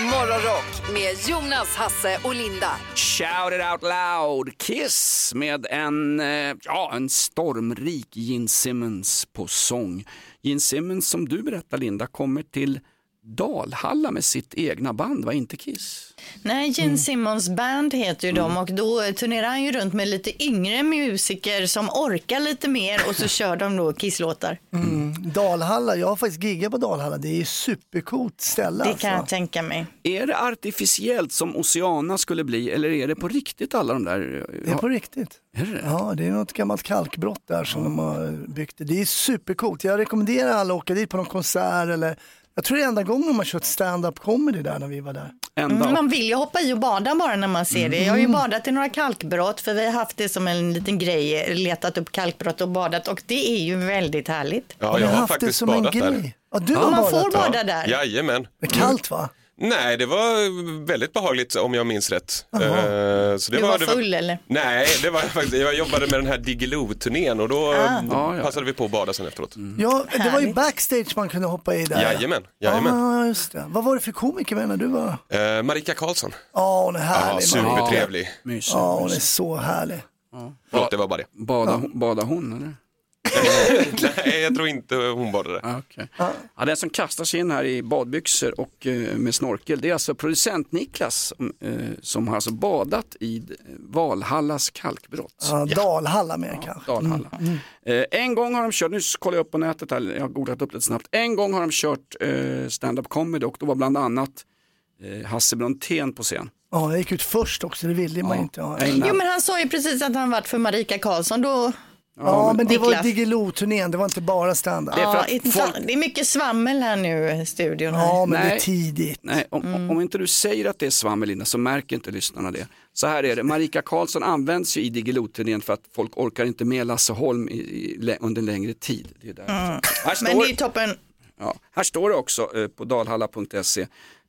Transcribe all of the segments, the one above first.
Morgonrock med Jonas, Hasse och Linda. Shout it out loud, Kiss med en, eh, ja, en stormrik Gene Simmons på sång. Gene Simmons som du berättar Linda kommer till Dalhalla med sitt egna band, var inte Kiss? Nej, Gene Simmons band heter ju de och då turnerar han ju runt med lite yngre musiker som orkar lite mer och så kör de då Kiss-låtar. Dalhalla, jag har faktiskt giggat på Dalhalla. Det är ju supercoolt ställe. Det alltså. kan jag tänka mig. Är det artificiellt som Oceana skulle bli eller är det på riktigt alla de där? Det är på riktigt. Är det? Ja, det är något gammalt kalkbrott där som de har byggt. Det är supercoolt. Jag rekommenderar alla att åka dit på någon konsert eller jag tror det är enda gången har kört stand-up comedy där när vi var där. Mm, man vill ju hoppa i och bada bara när man ser det. Jag har ju badat i några kalkbrott för vi har haft det som en liten grej, letat upp kalkbrott och badat och det är ju väldigt härligt. Ja, jag har haft det faktiskt som en badat där. grej. Ja, du Ja, har man badat får där. bada där. Jajamän. Det är kallt va? Nej, det var väldigt behagligt om jag minns rätt. Eh, så det Du var det full eller? Nej, det var faktiskt, jag jobbade med den här Diggiloo-turnén och då Ah. Ja, ja. passade vi på att bada sen efteråt. Ja, det var ju backstage man kunde hoppa i där. Jajamän, jajamän. Ja, just det. Vad var det för komiker med när du var? Eh, Marika Karlsson, Ja, hon är ja, härlig. Marika. supertrevlig. Ja, hon är så härlig. Förlåt, det var bara det. Bada, bada hon eller? Nej, jag tror inte hon badade. Ja, okay. ja, den som kastar sig in här i badbyxor och eh, med snorkel det är alltså producent Niklas som, eh, som har alltså badat i Valhallas kalkbrott. Ja, Dalhalla mer kanske. Dalhalla. Eh, en gång har de kört, nu kollar jag upp på nätet här, jag har googlat upp lite snabbt. En gång har de kört eh, stand-up comedy och då var bland annat Hasse Brontén på scen. Ja, jag gick ut först också, det ville man Ja. inte ha. En- Jo men han sa ju precis att han varit för Marika Karlsson då. Ja, men det var Niklas. Diggiloo-turnén, det var inte bara stand-up. Det är för Ja, att inte- folk- det är mycket svammel här nu i studion. Här. Ja, men det Nej. är tidigt. Nej, om, om inte du säger att det är svammel Linda så märker inte lyssnarna det. Så här är det, Marika Karlsson används ju i Diggiloo-turnén för att folk orkar inte med Lasse Holm i, i, lä- under längre tid. Det är därför. Här, Men står, det är ju toppen. ja, här står det också eh, på dalhalla.se.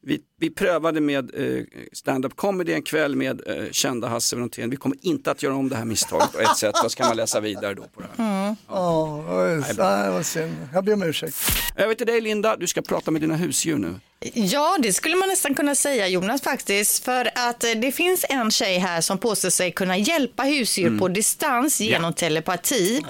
Vi, vi prövade med eh, stand-up comedy en kväll med eh, kända Hasse Brontén. Vi kommer inte att göra om det här misstaget och ett sätt, så kan man läsa vidare då på det här. Ja, just, nej, det var synd. Jag ber om ursäkt. Över till dig Linda, du ska prata med dina husdjur nu. Ja, det skulle man nästan kunna säga Jonas faktiskt. För att eh, det finns en tjej här som påstår sig kunna hjälpa husdjur på distans genom telepati.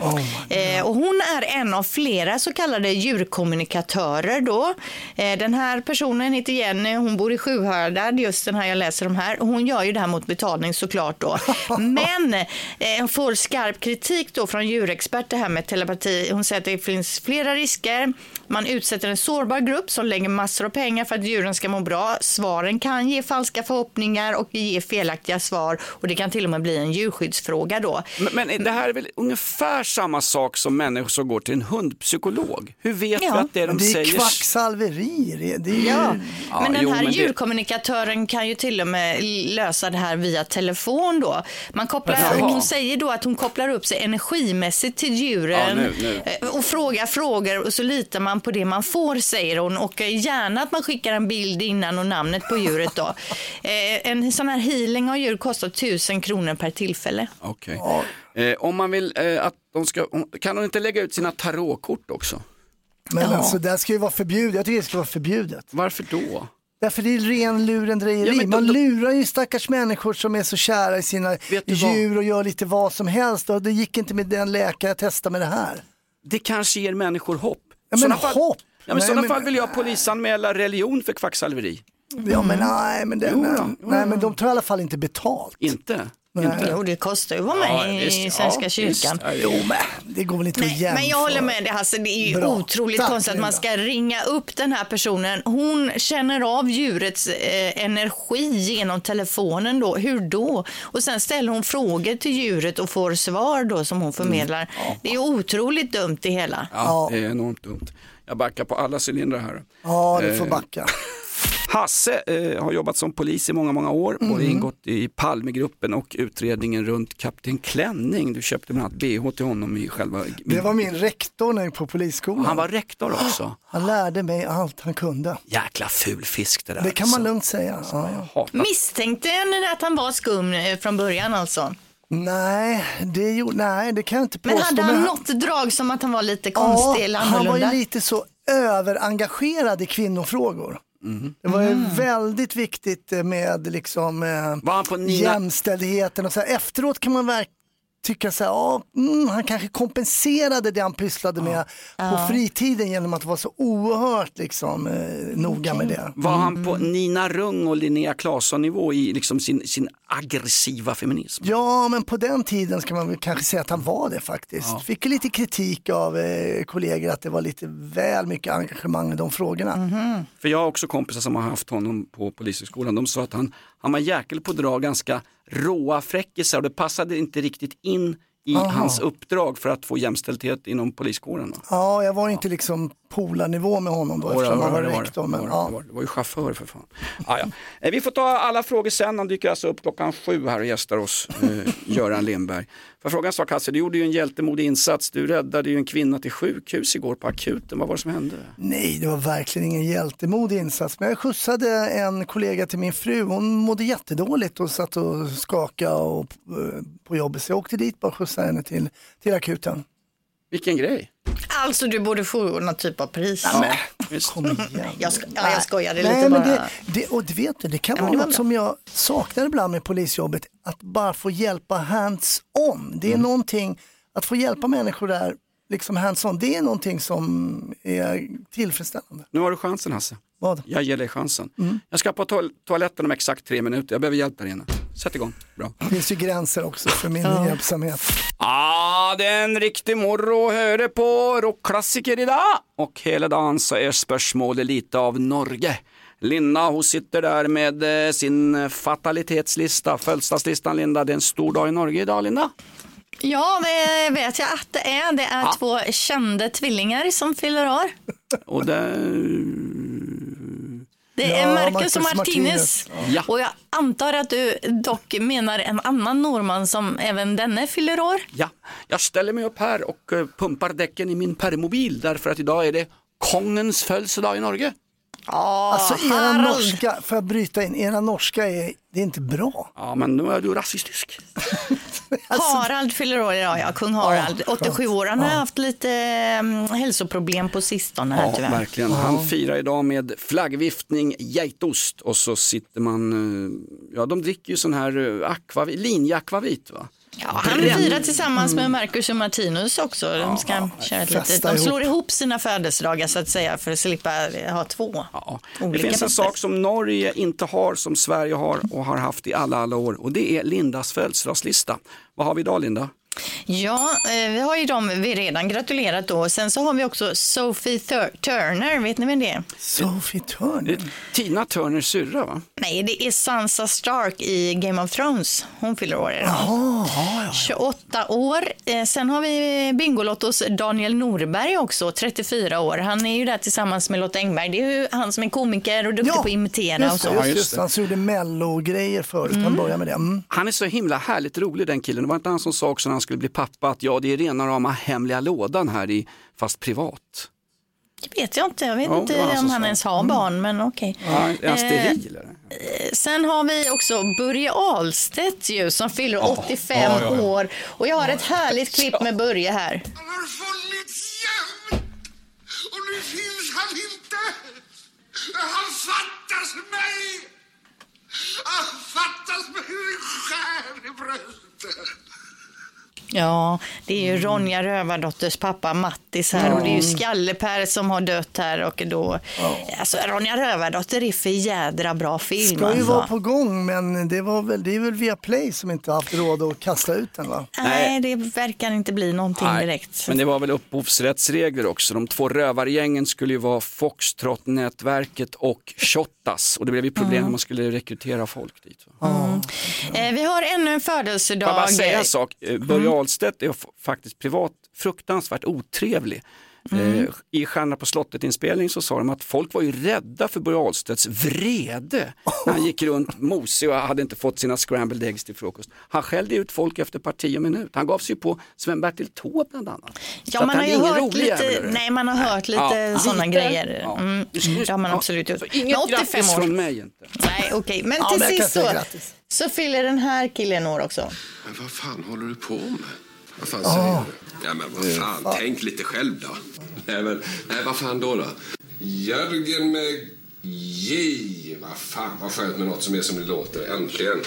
eh, och hon är en av flera så kallade djurkommunikatörer då. Eh, den här personen heter Jenny, hon bor i Sjuhärad, just den här jag läser om här. Hon gör ju det här mot betalning såklart då. Men eh, får skarp kritik då från djurexperter här med telepati. Hon säger att det finns flera risker. Man utsätter en sårbar grupp som lägger massor av pengar för att djuren ska må bra. Svaren kan ge falska förhoppningar och ge felaktiga svar och det kan till och med bli en djurskyddsfråga då. Men, men det här är väl ungefär samma sak som människor som går till en hundpsykolog. Hur vet Ja. vi att det de Men det är säger... kvacksalveri. Det, det är. Ja, Ja, men den jo, här men det- djurkommunikatören kan ju till och med lösa det här via telefon då. Man kopplar, Jaha. hon säger då att hon kopplar upp sig energimässigt till djuren Ja, nu, nu. eh, och frågar frågor och så litar man på det man får säger hon och gärna att man skickar en bild innan och namnet på djuret då. Eh, En sån här healing av djur kostar tusen kronor per tillfälle. Okej. Eh, om man vill eh, att de ska, kan de inte lägga ut sina tarotkort också? Men Ja. alltså det här ska ju vara förbjudet. Jag tycker det ska vara förbjudet. Varför då? Därför det är ren lurendrejeri. Ja, Man lurar ju stackars människor som är så kära i sina djur och gör lite vad som helst. Och det gick inte med den läkare jag testade med det här. Det kanske ger människor hopp. Ja, men fall, hopp? Ja, men i sådana men- fall vill jag polisanmäla religion för kvacksalveri. Ja men nej men, det, Jo, nej, då. Jo, nej men de tar i alla fall inte betalt. Inte? Nej. inte. Jo, det kostar ju att vara med Ja, i. Svenska Ja, kyrkan. visst. Ja, Jo men det går väl inte att Nej, jämföra. men jag håller med dig Hasse, det är ju Bra. otroligt Tack, konstigt att man ska ringa upp den här personen. Hon känner av djurets eh, energi genom telefonen då. Hur då? Och sen ställer hon frågor till djuret och får svar då som hon förmedlar. Det är otroligt dumt det hela. Ja, det är enormt dumt. Jag backar på alla cylindrar här. Ja du Eh, får backa. Hasse eh, har jobbat som polis i många, många år och Mm. ingått i Palmegruppen och utredningen runt Kapten Klänning. Du köpte bland annat bh till honom i själva... Det var min rektor när jag på polisskolan. Han var rektor också. Han lärde mig allt han kunde. Jäkla ful fisk det där. Det kan man alltså. lugnt säga. Ja. Hatar. Misstänkte ni att han var skum eh, från början alltså? Nej, det gjorde, nej, det kan jag inte Men påstå. hade han men något drag som att han var lite konstig eller han var annorlunda? ju lite så överengagerad i kvinnofrågor. Det var ju väldigt viktigt med liksom eh, Var han på Nina? jämställdheten och så här. Efteråt kan man verkligen tycka så här, ja, mm, han kanske kompenserade det han pysslade med på fritiden genom att vara så oerhört liksom, eh, noga med det. Var han på Nina Rung och Linnea Claesson nivå i liksom sin, sin aggressiva feminism? Ja, men på den tiden ska man väl kanske säga att han var det faktiskt. Fick ju lite kritik av eh, kollegor att det var lite väl mycket engagemang i de frågorna. För jag har också kompisar som har haft honom på polishögskolan. De sa att han, han var jäkel på att dra ganska råa fräckisar och det passade inte riktigt in i Aha. hans uppdrag för att få jämställdhet inom poliskåren. va? Ja, jag var inte liksom polarnivå med honom då eftersom han var rektor. Men, ja. det, var, ju chaufför för fan. Ah, ja. Eh, Vi får ta alla frågor sen. Han dyker alltså upp klockan sju här och gästar oss, eh, Göran Lindberg. För frågan sak Hasse, du gjorde ju en hjältemodig insats. Du räddade ju en kvinna till sjukhus igår på akuten. Vad var det som hände? Nej, det var verkligen ingen hjältemodig insats. Men jag skjutsade en kollega till min fru. Hon mådde jättedåligt och satt och skakade och, eh, på jobbet. Så jag åkte dit bara och skjutsade henne till, till akuten. Vilken grej. Alltså du borde få någon typ av pris. Visst. Kom igen. Jag, sko- ja, jag skojade Nej, lite men bara. det, det, och du vet du, det kan Ja, men vara något som jag saknar ibland med polisjobbet. Att bara få hjälpa hands-on. Det är Mm. någonting, att få hjälpa människor där, liksom hands-on, det är någonting som är tillfredsställande. Nu har du chansen Hasse. Vad? Jag ger dig chansen. Mm. Jag ska på toal- toaletten om exakt tre minuter. Jag behöver hjälp där inne. Sätt igång. Bra. Det finns ju gränser också för min hjälpsamhet. Ah, det är en riktig morro att höra på rockklassiker idag. Och hela dagen så är spörsmålet lite av Norge. Linda hon sitter där med eh, sin fatalitetslista, födelsedagslistan Linda. Det är en stor dag i Norge idag Linda. Ja, det vet jag att det är. Det är två kända tvillingar som fyller år. Och det... Det Ja, är Marcus, Marcus och Martinez. Ja. Och jag antar att du dock menar en annan norrman som även denne fyller år. Ja, jag ställer mig upp här och eh, pumpar däcken i min permobil därför att idag är det kongens födelsedag i Norge. Ja, Alltså era Harald. norska, får jag bryta in, era norska är, det är inte bra. Ja, men nu är du rasistisk. Alltså, Harald fyller år idag, ja. Kung Harald. 87 år. Han har haft lite um, hälsoproblem på sistone här Ja, tyvärr. verkligen. Han firar idag med flaggviftning, geitost och så sitter man, eh, ja de dricker ju sån här eh, akvavit, linjeakvavit va? Ja, han firar tillsammans med Marcus och Martinus också. De, ska köra ett litet, de slår ihop. ihop sina födelsedagar så att säga för att slippa ha två Ja. Det olika finns en sak som Norge inte har som Sverige har och har haft i alla, alla år och det är Lindas födelsedagslista. Vad har vi idag Linda? Ja, eh, vi har ju dem vi redan gratulerat då. Sen så har vi också Sophie Thur- Turner, vet ni vem det är? Sophie Turner. Tina Turners syrra va? Nej, det är Sansa Stark i Game of Thrones. Hon fyller år idag. 28 år. Eh, Sen har vi Bingolottos Daniel Norberg också, 34 år. Han är ju där tillsammans med Lotta Engberg. Det är ju han som är komiker och duktig på att imitera och just det, så. Ja, just det. Han gjorde mello-grejer förut, han började med det. Mm. Han är så himla härligt rolig den killen. Det var inte han som sa också när han skulle bli pappa att ja det är rena rama hemliga lådan här i, fast privat. Det vet jag inte. Jag vet Ja, inte han som om han ens har barn, men okej. Ja, är han steril eller? Sen har vi också Börje Ahlstedt ju, som fyller 85 år. Och jag har ett härligt klipp med Börje här. Han har funnits jämt och nu finns han inte. Han fattas mig. Han fattas mig hur en skär i bröstet. Ja, det är ju Ronja Rövardotters pappa Mattis här och det är ju Skalle-Per som har dött här och då, alltså Ronja Rövardotter är för jädra bra film Ska ju alltså. vara på gång men det, var väl, det är väl via Play som inte haft råd att kasta ut den va? Nej, det verkar inte bli någonting Nej, direkt. Men det var väl upphovsrättsregler också. De två rövargängen skulle ju vara Foxtrot-nätverket och Shottaz. Och det blev ju problem när man skulle rekrytera folk dit. Va? Eh, vi har ännu en Får jag födelsedag. bara säga en sak? Eh, Börje Ahlstedt är faktiskt privat fruktansvärt otrevlig. Eh, I Stjärnorna på slottet-inspelning så sa de att folk var ju rädda för Börje Ahlstedts vrede när han gick runt mosig och hade inte fått sina scrambled eggs till frukost. Han skällde ut folk efter parti och minut. Han gav sig ju på Sven-Bertil Taube bland annat. Så Ja, man har ju hört lite, nej, man har hört lite Ja, sådana lite. grejer. Ja. Mm, det har man absolut gjort. Inget 85 grattis år. från mig inte. Nej, okej. Men Ja, till men jag kan sist så, så fyller den här killen år också. Men vad fan håller du på med? Vad fan säger du? Ja, men vad fan, tänk lite själv då. Nej, men, nej, vad fan då då? Jörgen med J, vad fan vad skönt med något som är som det låter. Äntligen.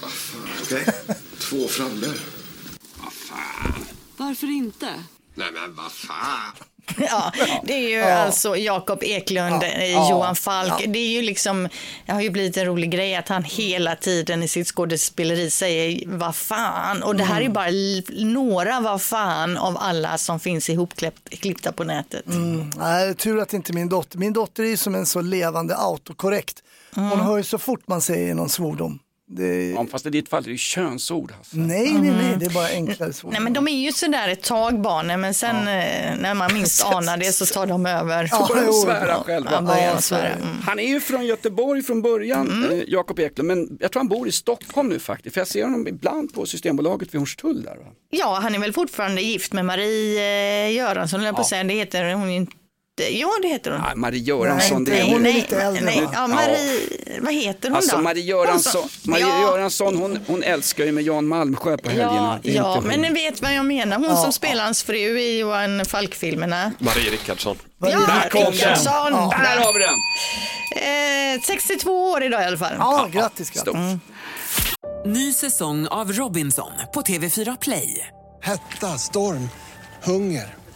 Vad fan, okej. Två frallor. Vad fan. Varför inte? Nej men vad fan. Ja, det är ju alltså Jakob Eklund, eh, Johan Falk. Det är ju liksom, det har ju blivit en rolig grej att han hela tiden i sitt skådespeleri säger vad fan. Och det här är bara l- några vad fan av alla som finns ihopklippta på nätet. Nej, tur att inte min dotter, min dotter är som en så levande autokorrekt. Hon hör ju så fort man säger någon svordom. Det... Ja, fast i ditt fall är det könsord. Hasse. Nej, nej, nej, det är bara enklare svordom. Nej men de är ju sådär ett tag barnen men sen eh, när man minst anar det så tar de över. Ja, de jo. svära själva. Ja, börjar Ja, svära. det. Mm. Han är ju från Göteborg från början, eh, Jakob Eklund, men jag tror han bor i Stockholm nu faktiskt. För jag ser honom ibland på Systembolaget vid Hornstull där. Va? Ja, han är väl fortfarande gift med Marie eh, Göransson, jag på att säga. Det heter hon inte. Ja, det heter hon. Nej, Marie Göransson, Nej, det är hon är ju... lite äldre, nej, va? ja, Marie, vad heter hon Alltså då? Marie Göransson, Hon Marie ja, Göransson hon, hon älskar ju med Jan Malmsjö på helgerna. Ja, är ja men ni vet vad jag menar. Hon som spelar hans fru i Johan Falk-filmerna. Marie Rickardsson. Ja, Där kom den. Rickardsson. Där har vi den! Eh, 62 år idag i alla fall. Ja, grattis, grattis. Ny säsong av Robinson på TV4 Play. Hetta, storm, hunger.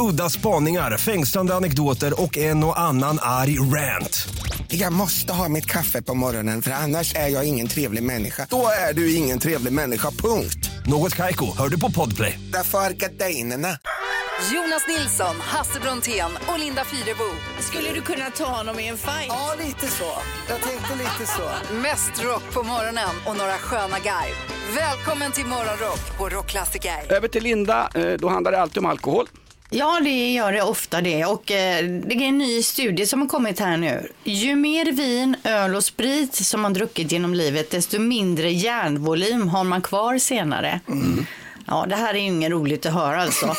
Udda spaningar, fängslande anekdoter och en och annan arg rant. Jag måste ha mitt kaffe på morgonen för annars är jag ingen trevlig människa. Då är du ingen trevlig människa, punkt. Något Kaiko, hör du på Podplay. Därför är gardinerna. Jonas Nilsson, Hasse Brontén och Linda Fyrebo. Skulle du kunna ta honom i en fight? Ja, lite så. Jag tänkte lite så. Mest rock på morgonen och några sköna garv. Välkommen till Morgonrock på Rockklassiker. Över till Linda, eh, då handlar det alltid om alkohol. Ja, det gör det ofta det. Och eh, det är en ny studie som har kommit här nu. Ju mer vin, öl och sprit som man druckit genom livet, desto mindre järnvolym har man kvar senare. Mm. Ja, det här är ju ingen roligt att höra alltså.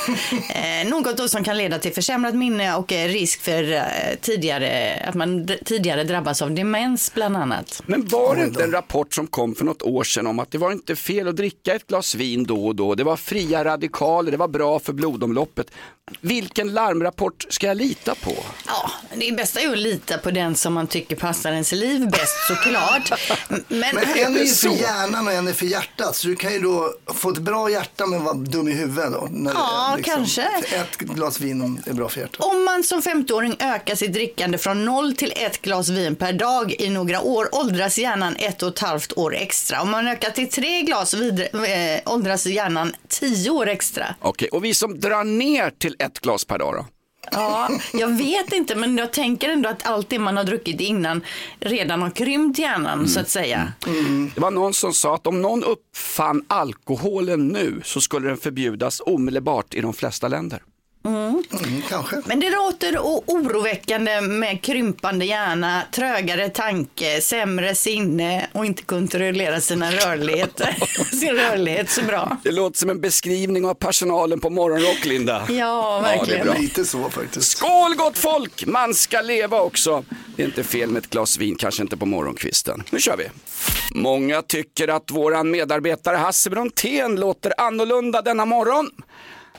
eh, något då som kan leda till försämrat minne och eh, risk för eh, tidigare, att man tidigare drabbas av demens bland annat. Men var det inte en rapport som kom för något år sedan om att det var inte fel att dricka ett glas vin då och då, det var fria radikaler, det var bra för blodomloppet. Vilken larmrapport ska jag lita på? Ja, det bästa är ju att lita på den som man tycker passar ens liv bäst såklart. Men, Men en är ju så? för hjärnan och en är för hjärtat. Så du kan ju då få ett bra hjärta men vara dum i huvudet då. När Ja, det kanske. Ett glas vin är bra för hjärtat. Om man som 50-åring ökar sitt drickande från 0 till ett glas vin per dag i några år åldras hjärnan ett och ett halvt år extra. Om man ökar till tre glas vidare, eh, åldras hjärnan 10 år extra. Okej, och vi som drar ner till ett glas per dag då? Ja, jag vet inte, men jag tänker ändå att allt det man har druckit innan redan har krympt hjärnan så att säga. Det var någon som sa att om någon uppfann alkoholen nu så skulle den förbjudas omedelbart i de flesta länder. Mm, kanske. Men det låter oroväckande med krympande hjärna, trögare tanke, sämre sinne och inte kontrollera sina rörligheter. sin rörlighet så bra. Det låter som en beskrivning av personalen på Morgonrock, Linda. Ja, det är verkligen. bra. Lite så faktiskt. Skål gott folk! Man ska leva också. Det är inte fel med ett glas vin, kanske inte på morgonkvisten. Nu kör vi. Många tycker att våran medarbetare Hasse Brontén låter annorlunda denna morgon.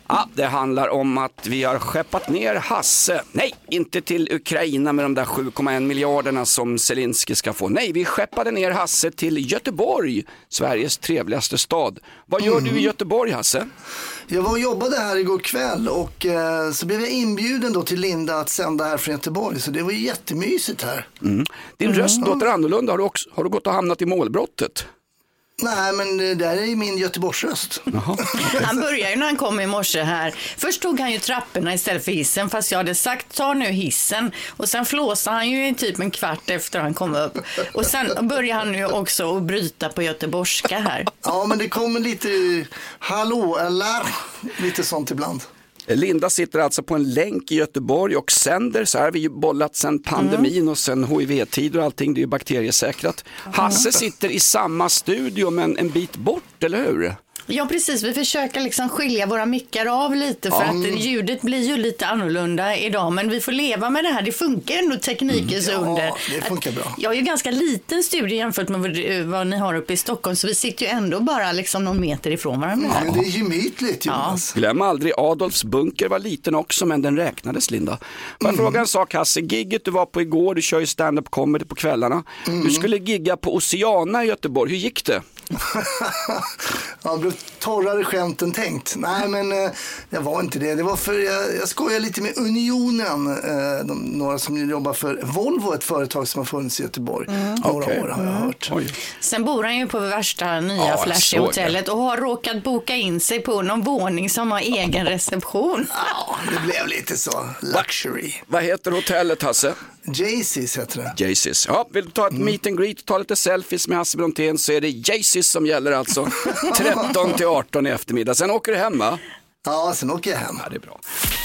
Ja, det handlar om att vi har skeppat ner Hasse. Nej, inte till Ukraina med de där 7,1 miljarderna som Zelensky ska få. Nej, vi skeppade ner Hasse till Göteborg, Sveriges trevligaste stad. Vad gör du i Göteborg, Hasse? Jag var och jobbade här igår kväll och eh, så blev jag inbjuden då till Linda att sända här från Göteborg. Så det var jättemysigt här. Mm. Din röst låter annorlunda. Har du, också, har du gått och hamnat i målbrottet? Nej, men det där är ju min Göteborgsröst. Han började ju när han kom i morse här. Först tog han ju trapporna istället för hissen fast jag hade sagt ta nu hissen. Och sen flåsade han ju i typ en kvart efter han kom upp. Och sen började han ju också att bryta på göteborgska här. Ja, men det kommer lite hallå eller lite sånt ibland. Linda sitter alltså på en länk i Göteborg och sänder, så här har vi ju bollat sedan pandemin och sen HIV-tider och allting, det är ju bakteriesäkrat. Hasse sitter i samma studio men en bit bort, eller hur? Ja, precis. Vi försöker liksom skilja våra mickar av lite för att ljudet blir ju lite annorlunda idag. Men vi får leva med det här. Det funkar ändå teknikens under. Ja, det funkar bra. Jag har ju ganska liten studio jämfört med vad, vad ni har uppe i Stockholm. Så vi sitter ju ändå bara liksom någon meter ifrån varandra. Men det är gemytligt Jonas. Glöm aldrig Adolfs bunker var liten också men den räknades Linda. Får jag fråga en sak Hasse, gigget du var på igår, du kör ju stand-up comedy på kvällarna. Du skulle gigga på Oceana i Göteborg, hur gick det? ja, det blev torrare skämt än tänkt. Nej, men eh, jag var inte det. Det var för jag, jag skojar lite med Unionen, eh, de, några som jobbar för Volvo, ett företag som har funnits i Göteborg några Okej. år har jag hört. Oj. Sen bor han ju på värsta nya Ja, flashiga hotellet och har råkat boka in sig på någon våning som har egen reception. Ja, det blev lite så. Luxury. Vad heter hotellet Hasse? Jaycees heter det. Jaycees. Ja, vill du ta ett meet and greet och ta lite selfies med Hasse Brontén så är det Jaycees som gäller alltså. 13 till 18 i eftermiddag. Sen åker du hem va? Ja, sen åker jag hem. Ja, det är bra.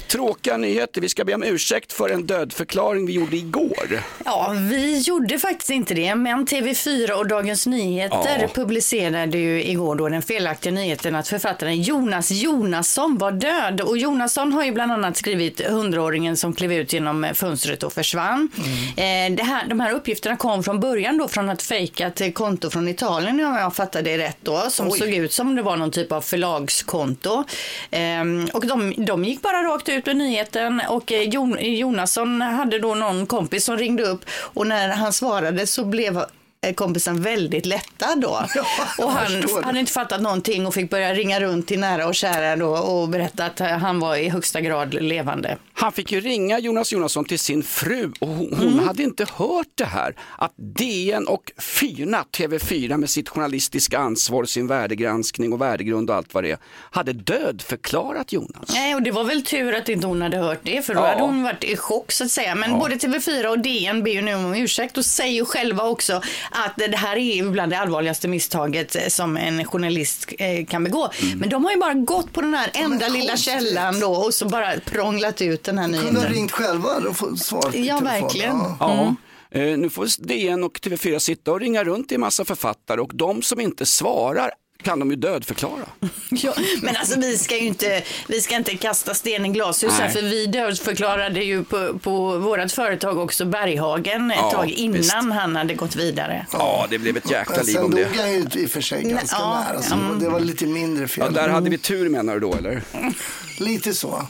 Tråkiga nyheter. Vi ska be om ursäkt för en dödförklaring vi gjorde igår. Ja, vi gjorde faktiskt inte det, men TV4 och Dagens Nyheter Ja. publicerade ju igår då den felaktiga nyheten att författaren Jonas Jonasson var död. Och Jonasson har ju bland annat skrivit Hundraåringen som klev ut genom fönstret och försvann. Eh, det här, de här uppgifterna kom från början då från ett fejkat konto från Italien om jag fattade det rätt då, som såg ut som det var någon typ av förlagskonto. Ehm, Ehm, och de, de gick bara rakt ut med nyheten och eh, Jon, Jonasson hade då någon kompis som ringde upp och när han svarade så blev kompisen väldigt lättad då. Ja, och han hade inte fattat någonting och fick börja ringa runt till nära och kära då och berätta att eh, han var i högsta grad levande. Han fick ju ringa Jonas Jonasson till sin fru och hon, hon Mm. hade inte hört det här. Att DN och Fyna, TV4 med sitt journalistiska ansvar, sin värdegranskning och värdegrund och allt vad det är, hade dödförklarat Jonas. Nej, och det var väl tur att inte hon hade hört det, för då Ja. hade hon varit i chock så att säga. Men både TV4 och DN ber ju nu om ursäkt och säger ju själva också att det här är ju bland det allvarligaste misstaget eh, som en journalist eh, kan begå. Men de har ju bara gått på den här enda lilla konstigt. källan då och så bara prånglat ut den här Kunde ha nyheten. ringt själva och fått svar på Ja, verkligen. Ja. Ja. Eh, nu får DN och TV4 sitta och ringa runt till en massa författare och de som inte svarar kan de ju dödförklara. Ja, men alltså vi ska ju inte, vi ska inte kasta sten i glashus här, för vi dödförklarade ju på, på vårt företag också Berghagen ett Ja, tag innan visst. han hade gått vidare. Ja, det blev ett jäkla liv sen om dog det. han ju i och för sig ganska ja, nära. Så det var lite mindre fel. Ja, där hade vi tur menar du då eller? Lite så.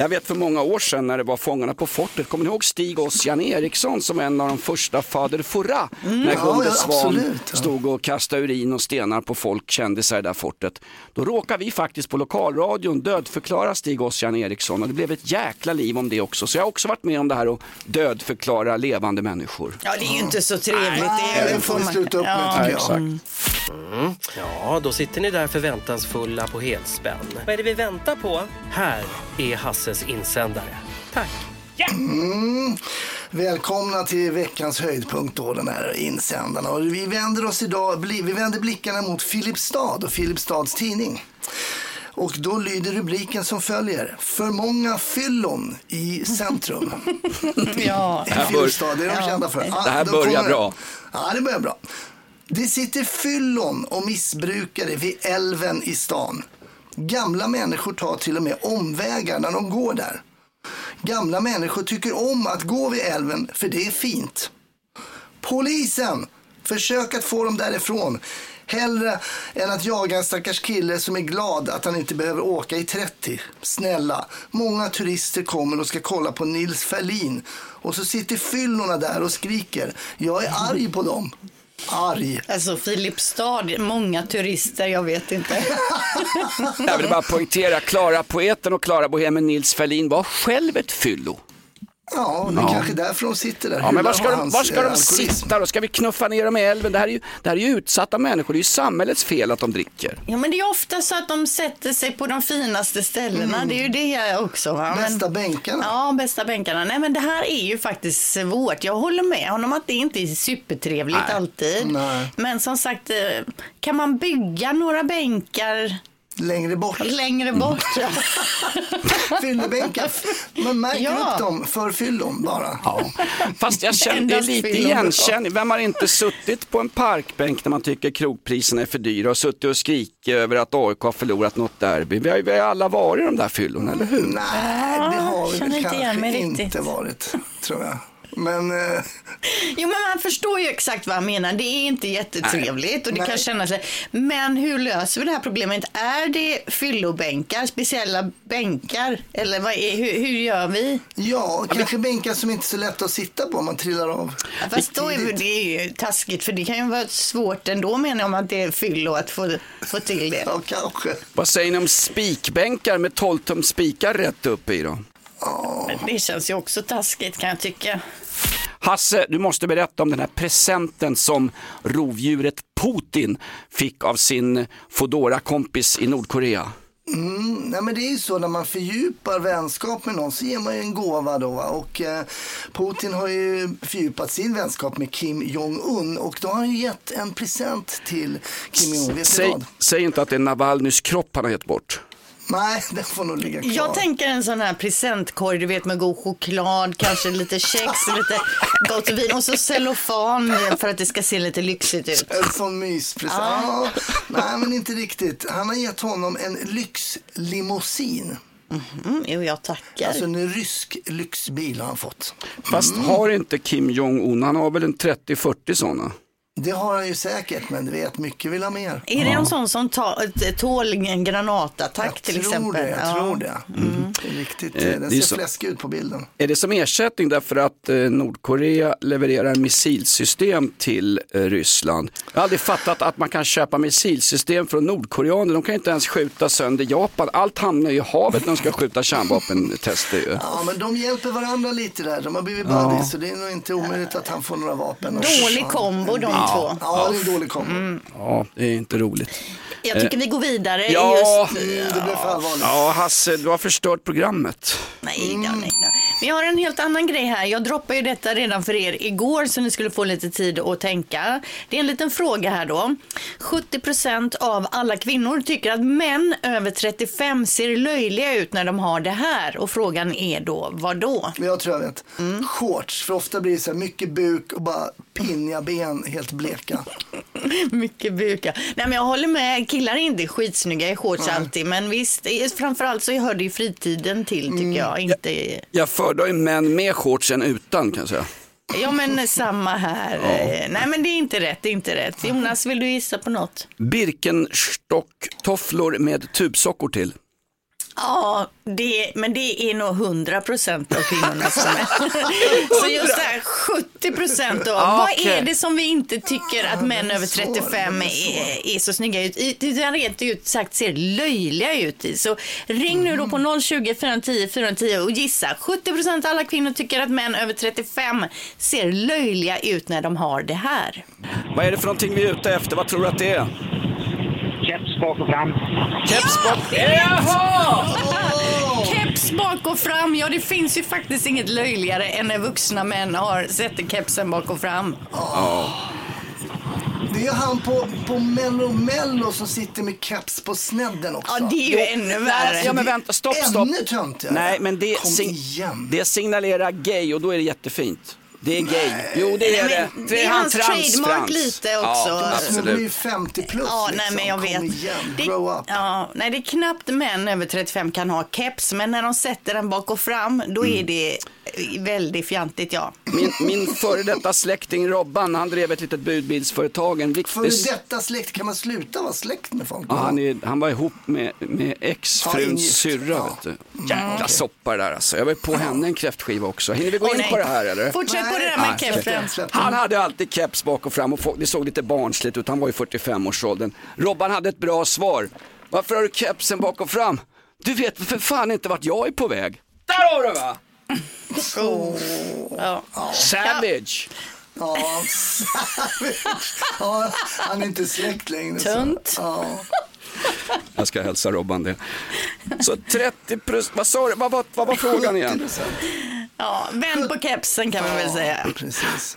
Jag vet för många år sedan när det var Fångarna på fortet, kommer ni ihåg Stig Ossian Eriksson som en av de första fader Fouras? När Mm. Ja, Gunde ja, Svan absolut, ja. stod och kastade urin och stenar på folk, kändisar i det där fortet. Då råkade vi faktiskt på lokalradion dödförklara Stig Ossian Eriksson och det blev ett jäkla liv om det också. Så jag har också varit med om det här att dödförklara levande människor. Ja, det är ju inte så trevligt. Nej, det det får man- sluta upp med Ja. tycker jag. exakt. Ja, då sitter ni där förväntansfulla på helspänn. Vad är det vi väntar på? Här är Hasses insändare. Tack! Välkomna till veckans höjdpunkt då, den här insändarna. Och vi vänder oss idag, vi vänder blickarna mot Filipstad och Filipstads tidning. Och då lyder rubriken som följer. För många fyllon i centrum. Ja. I Filipstad, det är de kända för. Ja, Det här börjar kommer- bra. Ja, det börjar bra. Det sitter fyllon och missbrukare vid älven i stan. Gamla människor tar till och med omvägar när de går där. Gamla människor tycker om att gå vid älven för det är fint. Polisen! Försök att få dem därifrån. Hellre än att jaga en stackars kille som är glad att han inte behöver åka i 30. Snälla, många turister kommer och ska kolla på Nils Ferlin. Och så sitter fyllorna där och skriker. Jag är arg på dem. Arg. Alltså Filipstad, många turister, jag vet inte. Jag vill bara poängtera, Klara poeten och Klara bohemen Nils Ferlin var själv ett fyllo. Ja, det är kanske därför de sitter där. Ja, men var ska, de, var ska de sitta då? Ska vi knuffa ner dem i älven? Det här, är ju, det här är ju utsatta människor, det är ju samhällets fel att de dricker. Ja, men det är ofta så att de sätter sig på de finaste ställena. Det är ju det också. Va? Men- Bästa bänkarna. Ja, bästa bänkarna. Nej, men det här är ju faktiskt svårt. Jag håller med honom att det inte är supertrevligt alltid. Nej. Men som sagt, eh, kan man bygga några bänkar längre bort. Längre bort. Fyllebänkar. Man märker Ja. upp dem för fyllon bara. Ja. Fast jag känner lite fyllon. igenkänning. Vem har inte suttit på en parkbänk när man tycker krogpriserna är för dyra och suttit och skrikit över att AIK har förlorat något derby? Vi har ju alla varit i de där fyllorna, eller hur? Nej, det har vi känner väl kanske inte riktigt. varit, tror jag. Men eh, Jo, men man förstår ju exakt vad han menar. Det är inte jättetrevligt och det kan Nej. kännas... Men hur löser vi det här problemet? Är det fyllobänkar, speciella bänkar? Eller vad är, hur, hur gör vi? ja, kanske bänkar som inte är så lätta att sitta på om man trillar av. Fast då är det är ju taskigt för det kan ju vara svårt ändå menar jag om att det är fyllo att få, få till det. Ja, kanske. Vad säger ni om spikbänkar med 12 tum spikar rätt upp i då? Men Det känns ju också taskigt kan jag tycka. Hasse, du måste berätta om den här presenten som rovdjuret Putin fick av sin fodora kompis i Nordkorea. Mm, nej men det är ju så när man fördjupar vänskap med någon så ger man ju en gåva då. va. Och eh, Putin har ju fördjupat sin vänskap med Kim Jong-Un och då har han ju gett en present till Kim Jong-Un. Säg, säg inte att det är Navalnys kropp han har gett bort. Nej, den får nog ligga kvar. Jag tänker en sån här presentkorg, du vet med god choklad, kanske lite kex, lite gott vin och så cellofan för att det ska se lite lyxigt ut. En sån myspresent. Ja, nej men inte riktigt. Han har gett honom en lyxlimousin. Mm, jo, jag tackar. Alltså en rysk lyxbil har han fått. Fast har inte Kim Jong-Un, han har väl en 30-40 sådana? Det har han ju säkert, men du vet, mycket vill ha mer. Är det en sån som ta, tål en granatattack till exempel? det, jag Ja. tror det. Mm. Det är riktigt, Eh, den det ser så- fläskig ut på bilden. Är det som ersättning därför att eh, Nordkorea levererar missilsystem till eh, Ryssland? Jag har aldrig fattat att man kan köpa missilsystem från Nordkoreaner. De kan inte ens skjuta sönder Japan. Allt hamnar ju i havet när de ska skjuta kärnvapentester. Ju. Ja, men de hjälper varandra lite där. De har blivit buddies, så det är nog inte omöjligt att han får några vapen. Dålig kombo de två. Ja, det är en dålig kombo. Ja, det är inte roligt. Jag tycker vi går vidare. Eh, Ja. Just, Mm, det blev för allvarligt. Ja, Hasse, du har förstört programmet. nej, då, nej, då. Men jag har en helt annan grej här. Jag droppade ju detta redan för er igår så ni skulle få lite tid att tänka. Det är en liten fråga här då. 70% av alla kvinnor tycker att män över 35 ser löjliga ut när de har det här. Och frågan är då, vad då? Jag tror jag vet. Mm. Shorts, för ofta blir det så här mycket buk och bara pinniga ben, helt bleka. Mycket buka. Nej men jag håller med, killar är inte skitsnygga i shorts alltid. Men visst, framförallt så hör det ju fritiden till tycker Mm. jag. Inte... Jag föredrar ju män med shorts än utan kan jag säga. Ja men samma här. Eh, Nej men det är inte rätt, det är inte rätt. Jonas, vill du gissa på något? Birkenstock-tofflor med tubsockor till. Ja, det, men det är nog 100 procent av kvinnorna som är. Så just det här 70 procent då. Ja, Vad okej. är det som vi inte tycker att män över 35 är, är så snygga ut i? Det rent ut sagt ser löjliga ut i. Så ring nu då på 020 410 410 och gissa. 70 procent av alla kvinnor tycker att män över 35 ser löjliga ut när de har det här. Vad är det för någonting vi är ute efter? Vad tror du att det är? Keps bak och fram. Keps bak. Jaha! Keps bak och fram. Ja, det finns ju faktiskt inget löjligare än när vuxna män har sätter kepsen bak och fram. Det är han på, på Mello Mello som sitter med keps på snedden också. Ja, det är ju ännu värre. Ja men vänta, stopp, stopp. Ännu töntigare. Nej, men det, igen. det signalerar gay och då är det jättefint. Det är gay. Jo, det är Nej, det. det är hans trademark lite också. Ja, Alltså, de är ju absolut. 50 plus Ja, nej, liksom. men jag vet. Kom igen, Det, grow up. ja, nej, det är knappt män över 35 kan ha keps, men när de sätter den bak och fram, då Mm. är det eh, väldigt fjantigt, ja. Min, min före detta släkting Robban, han drev ett litet budbilsföretag. En För riktig... detta släkt, kan man sluta vara släkt med folk? Ja, han, är, han var ihop med, med ex-fruns syrra. Ja. Vet du. Jäkla soppa det där alltså. Jag var på henne en kräftskiva också. Hinner vi gå Åh, in nej. på det här eller? Fortsätt på det där Nej. med Nej, kepsen. Han hade alltid keps bak och fram och folk, det såg lite barnsligt ut. Han var i 45-årsåldern. Robban hade ett bra svar. Varför har du kepsen bak och fram? Du vet för fan inte vart jag är på väg. Där har du va! Ja. Savage! Ja, ja, han är inte släkt längre. Tunt. Ja. Jag ska hälsa Robban det. Så 30 plus, vad sa du, vad, var- vad var frågan igen? Ja, vänd på kepsen kan man väl säga. Precis.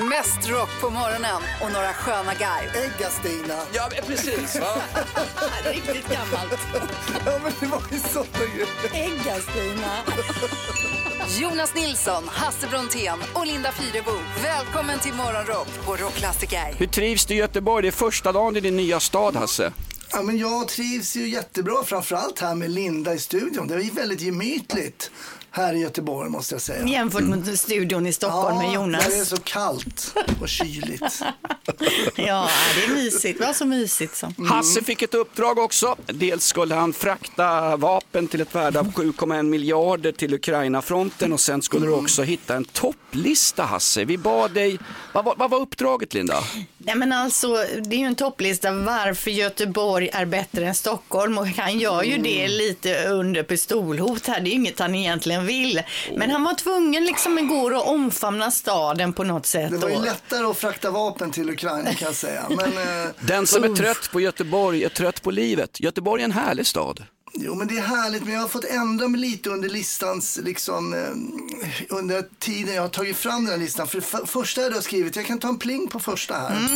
Mest rock på morgonen och några sköna garv. Äggastina. Ja, precis. Va? Riktigt gammalt. Ja, men det var ju sådana grejer. Äggastina. Jonas Nilsson, Hasse Brontén och Linda Fyrebo. Välkommen till Morgonrock på Rockklassiker. Hur trivs du i Göteborg? Det är första dagen i din nya stad, Hasse. Ja, men jag trivs ju jättebra, framförallt här med Linda i studion. Det är ju väldigt gemytligt här i Göteborg måste jag säga. Jämfört med studion i Stockholm med Jonas. är det så kallt och kyligt. Ja, det är mysigt. Det var så mysigt så. Hasse fick ett uppdrag också. Dels skulle han frakta vapen till ett värde av 7,1 miljarder till Ukraina-fronten och sen skulle du också hitta en topplista, Hasse. Vi bad dig, vad var, vad var uppdraget, Linda? Nej men alltså, det är ju en topplista varför Göteborg är bättre än Stockholm och han gör ju det lite under pistolhot här. Det är ju inget han egentligen vill. Men han var tvungen liksom igår att omfamna staden på något sätt. Det var ju lättare att frakta vapen till Ukraina kan jag säga. Men, eh, Den som är trött på Göteborg är trött på livet. Göteborg är en härlig stad. Jo men det är härligt men jag har fått ändra mig lite under listans, liksom, eh, under tiden jag har tagit fram den här listan. För det första jag har skrivit, jag kan ta en pling på första här.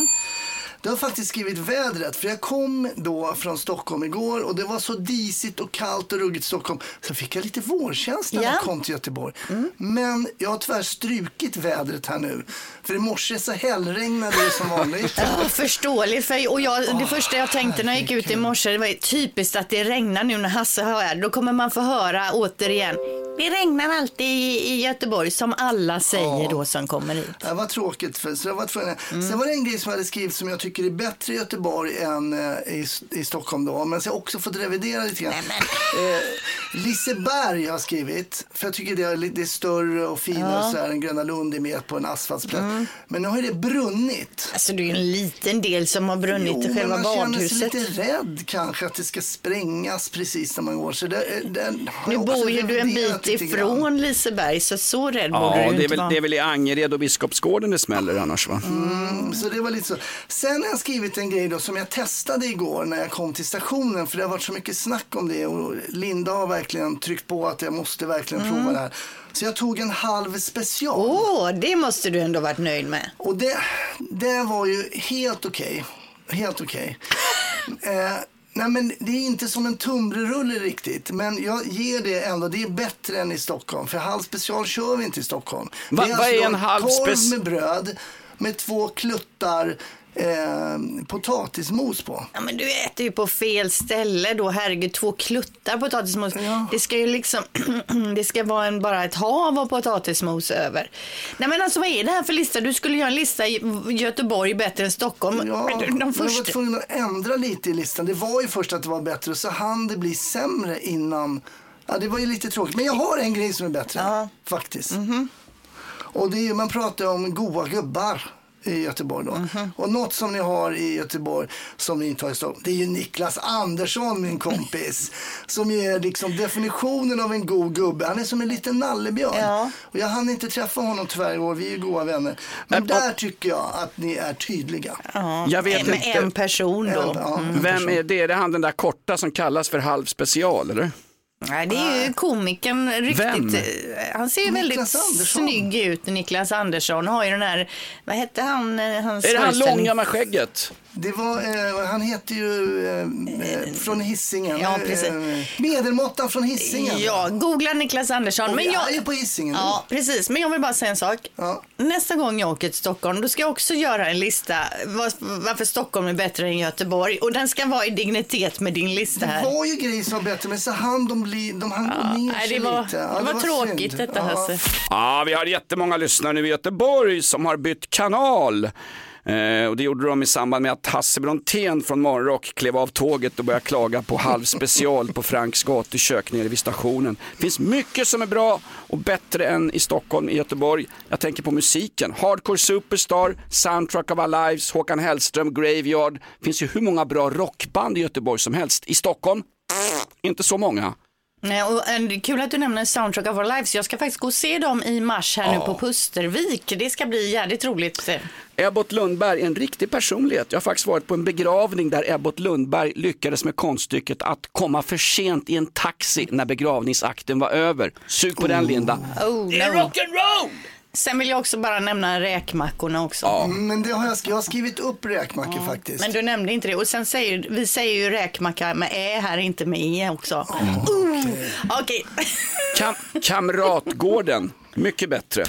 Du har faktiskt skrivit vädret, för jag kom då från Stockholm igår och det var så disigt och kallt och ruggigt i Stockholm. Så fick jag lite vårkänsla när Ja. jag kom till Göteborg. Men jag har tyvärr strukit vädret här nu. För i morse så hällregnade det som vanligt. Ja, förståeligt. För, och jag, det första jag tänkte när jag gick ut i morse, det var typiskt att det regnar nu när Hasse hör här. Då kommer man få höra återigen, det regnar alltid i, i Göteborg, som alla säger då som kommer hit. Det var tråkigt. För, så jag var tvungen. Sen var det en grej som jag hade skrivit som jag tycker är bättre i Göteborg än eh, i, i Stockholm då. Men så har jag också fått revidera lite grann. Eh, Liseberg har jag skrivit. För jag tycker det är, lite- det är större och finare Ja. så här. än Gröna Lund är med på en asfaltsplätt. Men nu har ju det brunnit. Alltså det är ju en liten del som har brunnit i men själva man känner sig badhuset. lite rädd kanske att det ska sprängas precis när man går. Så det, eh, har Nu jag bor ju du en bit ifrån Liseberg, så så rädd borde Ja, du det är, inte väl, vara. det är väl i Angered och Biskopsgården det smäller annars va? Mm, så det var lite så. Sen har jag skrivit en grej då som jag testade igår när jag kom till stationen för det har varit så mycket snack om det och Linda har verkligen tryckt på att jag måste verkligen Mm. prova det här. Så jag tog en halv special. Åh, det måste du ändå varit nöjd med. Och det, det var ju helt okej. Helt okej. eh, nej men det är inte som en tunnbrödsrulle riktigt. Men jag ger det ändå. Det är bättre än i Stockholm. För halv special kör vi inte i Stockholm. Va- det vad är alltså en halv korv spec- med bröd med två kluttar eh, potatismos på. Ja, men du äter ju på fel ställe då. Herregud, två kluttar potatismos. Det ska ju liksom, det ska vara en, bara ett hav av potatismos över. Nej men alltså vad är det här för lista? Du skulle göra en lista i Göteborg bättre än Stockholm. Ja, de jag var första... tvungen att ändra lite i listan. Det var ju först att det var bättre och så hann det bli sämre innan. Ja, det var ju lite tråkigt. Men jag har en grej som är bättre faktiskt. Mhm. Och det är man pratar om goa gubbar i Göteborg då. Mhm. Och något som ni har i Göteborg som ni inte har i Stockholm, det är ju Niklas Andersson min kompis. som är liksom definitionen av en god gubbe. Han är som en liten nallebjörn. Och jag hann inte träffa honom tyvärr i år, vi är ju goda vänner. Men där tycker jag att ni är tydliga. Jag vet med inte. en person då. En- ja, en Vem person. är det? Är det han den där korta som kallas för halv special eller? Nej, det är ju komikern riktigt. Vem? eh, Han ser ju väldigt snygg ut, Niklas Andersson. Har ju den här, vad hette han? eh, Hans Är det han långa med skägget? Det var, eh, han heter ju eh, eh, från Hisingen. Ja, precis. Eh, medelmåttan från Hisingen. Ja, googla Niklas Andersson. Och Men jag, är ju på Hisingen. Ja, precis. Men jag vill bara säga en sak. Ja. Nästa gång jag åker till Stockholm, då ska jag också göra en lista var- varför Stockholm är bättre än Göteborg. Och den ska vara i dignitet med din lista Det här. var ju grejer som var bättre, men så hann de, bli, de hann gå ner nej, sig det var- lite. det var tråkigt synd. detta, Hasse. Ja, vi har jättemånga lyssnare nu i Göteborg som har bytt kanal. Eh, och det gjorde de i samband med att Hasse Brontén från Morgonrock klev av tåget och började klaga på halv special på Franks gatukök nere vid stationen. Det finns mycket som är bra och bättre än i Stockholm, i Göteborg. Jag tänker på musiken. Hardcore Superstar, Soundtrack of Our Lives, Håkan Hellström, Graveyard. Det finns ju hur många bra rockband i Göteborg som helst. I Stockholm, inte så många. Nej, och en, kul att du nämner Soundtrack of Our Lives. Jag ska faktiskt gå och se dem i mars här nu Ja. på Pustervik. Det ska bli jävligt roligt. Ebbot Lundberg, en riktig personlighet. Jag har faktiskt varit på en begravning där Ebbot Lundberg lyckades med konststycket att komma för sent i en taxi när begravningsakten var över. Sug på den Linda. Oh, Det är no. rock'n'roll! Sen vill jag också bara nämna räkmackorna också. Mm, Men det har jag, jag har skrivit upp räkmackor faktiskt. Men du nämnde inte det. Och sen säger vi säger ju räkmacka med ä här, inte med e också. Oh, Okej. Kam Kamratgården, mycket bättre.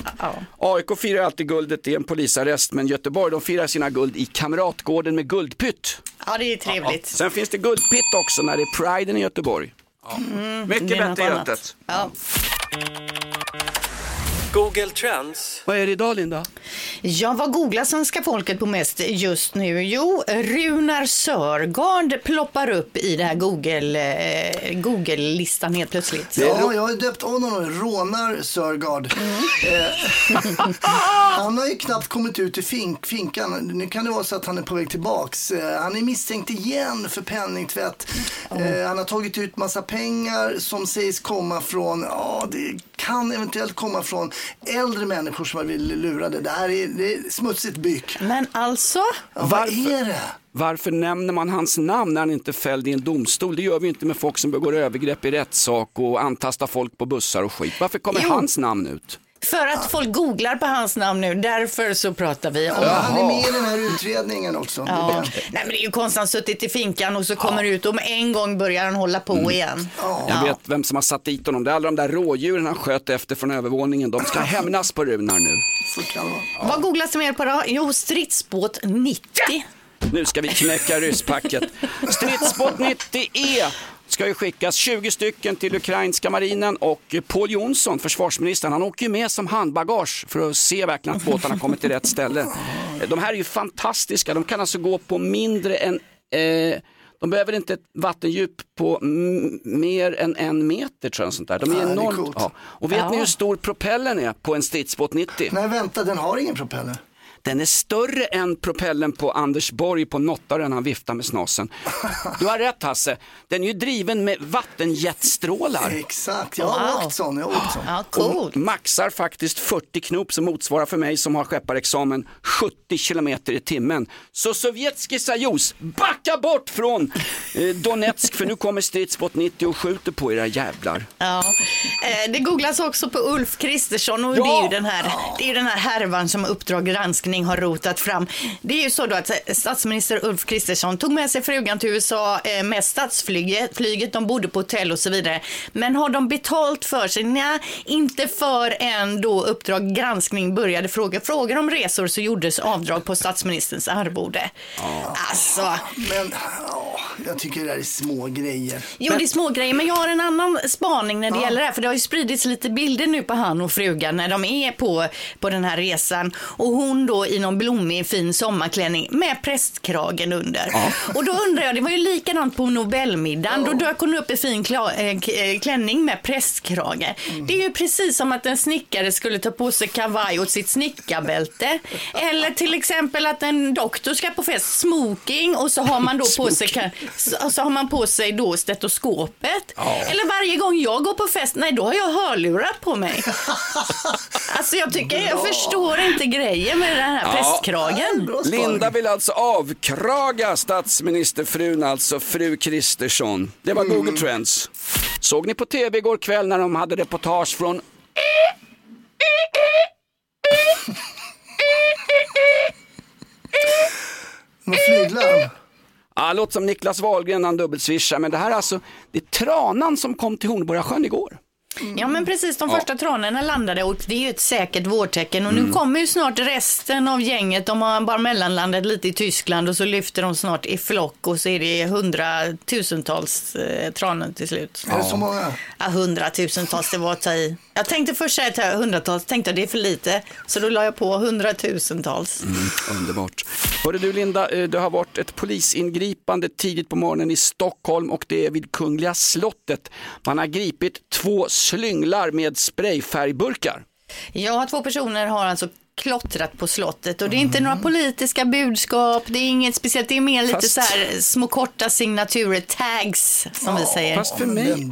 AIK firar alltid guldet i en polisarrest, men Göteborg de firar sina guld i Kamratgården med guldpytt. Ja, det är trevligt. Sen finns det guldpitt också när det är priden i Göteborg. Mm, Mycket bättre annat. hjältet. Ja. Google Trends. Vad är det idag Linda? Ja, vad googlar svenska folket på mest just nu? Jo, Runar Sörgard ploppar upp i det här Google, eh, Google-listan helt plötsligt. Ja, jag har döpt honom Rånar Sörgard. Eh, han har ju knappt kommit ut i fink, finkan. Nu kan det vara så att han är på väg tillbaks. Eh, han är misstänkt igen för penningtvätt. Eh, han har tagit ut massa pengar som sägs komma från, ja det kan eventuellt komma från äldre människor som har blivit lurade. Det här är, det är smutsigt byk. Men alltså? Ja, vad är det? Varför nämner man hans namn när han inte är fälld i en domstol? Det gör vi inte med folk som begår övergrepp i rättssak och antastar folk på bussar och skit. Varför kommer Jo. hans namn ut? För att folk googlar på hans namn nu, därför så pratar vi om Ja, han är med i den här utredningen också. Det är Ja. det. Nej, men det är ju konstigt, han har suttit i finkan och så kommer ut och med en gång börjar han hålla på Mm. igen. Jag vet vem som har satt dit honom. Det är alla de där rådjuren han sköt efter från övervåningen. De ska hämnas på Runar nu. Så kan det vara. Vad googlas det mer på då? Jo, stridsbåt 90. Nu ska vi knäcka rysspacket. Stridsbåt 90E ska ju skickas 20 stycken till ukrainska marinen och Paul Jonsson, försvarsministern, han åker ju med som handbagage för att se verkligen att båtarna kommer till rätt ställe. De här är ju fantastiska, de kan alltså gå på mindre än eh, de behöver inte ett vattendjup på mer än en meter tror jag. Sånt där. De är Ja, det är enormt. ja. Och vet Ja. ni hur stor propellern är på en stridsbåt 90? Nej, vänta, den har ingen propeller. Den är större än propellen på Anders Borg på Nottaren han viftar med snasen. Du har rätt Hasse, den är ju driven med vattenjetstrålar. Exakt, jag har åkt sån. Jag har åkt sån. Och maxar faktiskt 40 knop som motsvarar för mig som har skepparexamen 70 kilometer i timmen. Så Sovjetski Sajos, backa bort från eh, Donetsk för nu kommer stridsbåt 90 och skjuter på era jävlar. Ja. Eh, Det googlas också på Ulf Kristersson och Ja. det, är ju den här, det är ju den här härvan som Uppdrag granskning har rotat fram. Det är ju så då att statsminister Ulf Kristersson tog med sig frugan till USA eh, med statsflyget, flyget, de bodde på hotell och så vidare. Men har de betalt för sig? Nej, inte förrän då Uppdrag granskning började fråga frågor om resor så gjordes avdrag på statsministerns arvode. Alltså, Men ja, jag tycker det där är små grejer. Jo, det är små grejer, men jag har en annan spaning när det gäller det här. För det har ju spridits lite bilder nu på han och frugan när de är på, på den här resan. Och hon då i någon blommig fin sommarklänning med prästkragen under. Och då undrar jag, det var ju likadant på Nobelmiddagen. Då dök hon upp i fin kla, eh, eh, klänning med prästkrage. Det är ju precis som att en snickare skulle ta på sig kavaj åt sitt snickarbälte. Eller till exempel att en doktor ska på fest, smoking och så har man då på sig, så, har man på sig då stetoskopet. Eller varje gång jag går på fest, nej då har jag hörlurar på mig. alltså jag tycker, jag förstår inte grejen med den här prästkragen. Linda vill alltså avkraga statsministerfrun, alltså fru Kristersson. Det var Google Trends. Såg ni på tv igår kväll när de hade reportage från Med flyglarm. Ja, låter som Niklas Wahlgren när han dubbelswishar, men det här är alltså, det är tranan som kom till Hornborgasjön igår. Ja men precis, de Ja. första tranorna landade och det är ju ett säkert vårtecken och nu Mm. kommer ju snart resten av gänget. De har bara mellanlandat lite i Tyskland och så lyfter de snart i flock och så är det hundratusentals eh, tranor till slut. Är det så många? Ja, hundratusentals, det var att ta i. Jag tänkte först säga att hundratals, tänkte jag det är för lite, så då la jag på hundratusentals. Mm, underbart. Hörde du Linda, eh, det har varit ett polisingripande tidigt på morgonen i Stockholm och det är vid Kungliga slottet. Man har gripit två slynglar med sprayfärgburkar. Ja, två personer har alltså klottrat på slottet och det är inte några politiska budskap, det är inget speciellt, det är mer lite Fast- så här små korta signaturer, tags som vi säger. Fast för mig,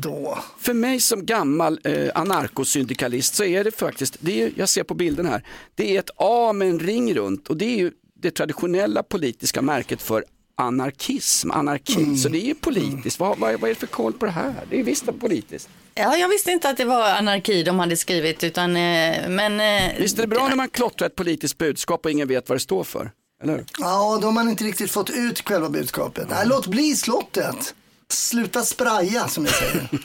för mig som gammal eh, anarkosyndikalist så är det faktiskt, det är, jag ser på bilden här, det är ett A med en ring runt och det är ju det traditionella politiska märket för anarkism, anarki. Så det är ju politiskt. Vad, vad, vad är det för koll på det här? Det är visst politiskt. Ja, jag visste inte att det var anarki de hade skrivit, utan, eh, men... eh, Visst är det bra när man klottrar ett politiskt budskap och ingen vet vad det står för? Eller? Ja, då har man inte riktigt fått ut själva budskapet. Nej, låt bli slottet. Sluta spraja som jag säger.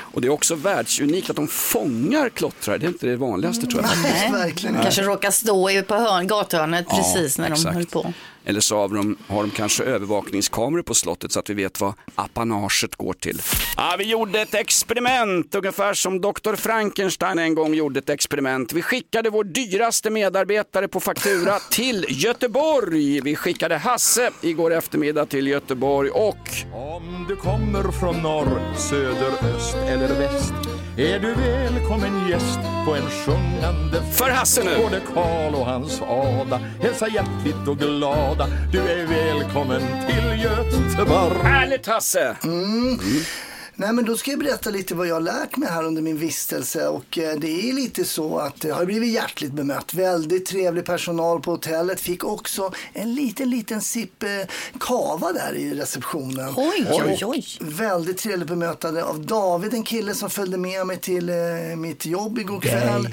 Och det är också världsunikt att de fångar klottrare, det är inte det vanligaste tror jag. Nej, verkligen Kanske råkar stå i- på hörn, gathörnet Ja, precis när de exakt. höll på. Eller så har de, har de kanske övervakningskameror på slottet så att vi vet vad apanaget går till. Ja, vi gjorde ett experiment, ungefär som Dr. Frankenstein en gång gjorde ett experiment. Vi skickade vår dyraste medarbetare på faktura till Göteborg. Vi skickade Hasse igår eftermiddag till Göteborg och Om du kommer från norr, söder, öst eller väst är du välkommen gäst på en sjungande För Hasse nu. Både Karl och hans Ada hälsa hjärtligt och glada Du är välkommen till Göteborg Härligt Hasse! Mm. Nej men då ska jag berätta lite vad jag har lärt mig här under min vistelse och eh, det är lite så att jag har blivit hjärtligt bemött. Väldigt trevlig personal på hotellet. Fick också en liten, liten sipp eh, kava där i receptionen. Oj, oj, oj. Väldigt trevligt bemötande av David, en kille som följde med mig till eh, mitt jobb igår kväll.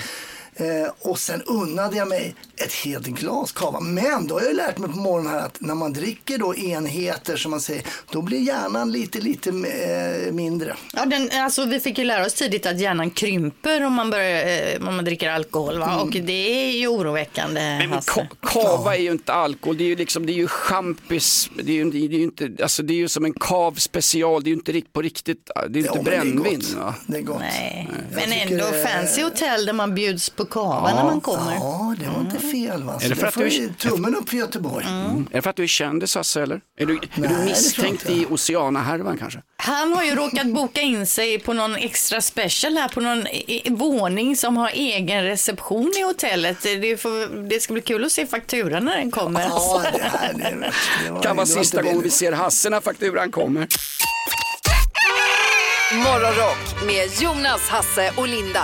Eh, och sen unnade jag mig ett helt glas kava. Men då har jag lärt mig på morgonen här att när man dricker då enheter som man säger, då blir hjärnan lite, lite eh, mindre. Ja, den, alltså, vi fick ju lära oss tidigt att hjärnan krymper om man, börjar, eh, om man dricker alkohol. Va? Mm. Och det är ju oroväckande. Men, men ka- kava är ju inte alkohol, det är ju liksom, det är ju champis, det är ju, det är ju inte, alltså det är ju som en kav special, det är ju inte rikt- på riktigt, det är ju inte men det är brännvin. gott. va? Det är gott. Nej. Jag Men ändå det- fancy hotell där man bjuds på kava Ja. när man kommer. Ja, det var inte fel va. Är det för att du- ju tummen upp för Göteborg. Mm. Är det för att du är kändis Hasse eller? Är du, är Nej, du misstänkt i Oceana-härvan kanske? Han har ju råkat boka in sig på någon extra special här på någon våning som har egen reception i hotellet. Det, får, det ska bli kul att se fakturan när den kommer. Ja, det här det, det var, Kan vara sista gången vi ser Hasse när fakturan kommer. Morgonrock med Jonas, Hasse och Linda.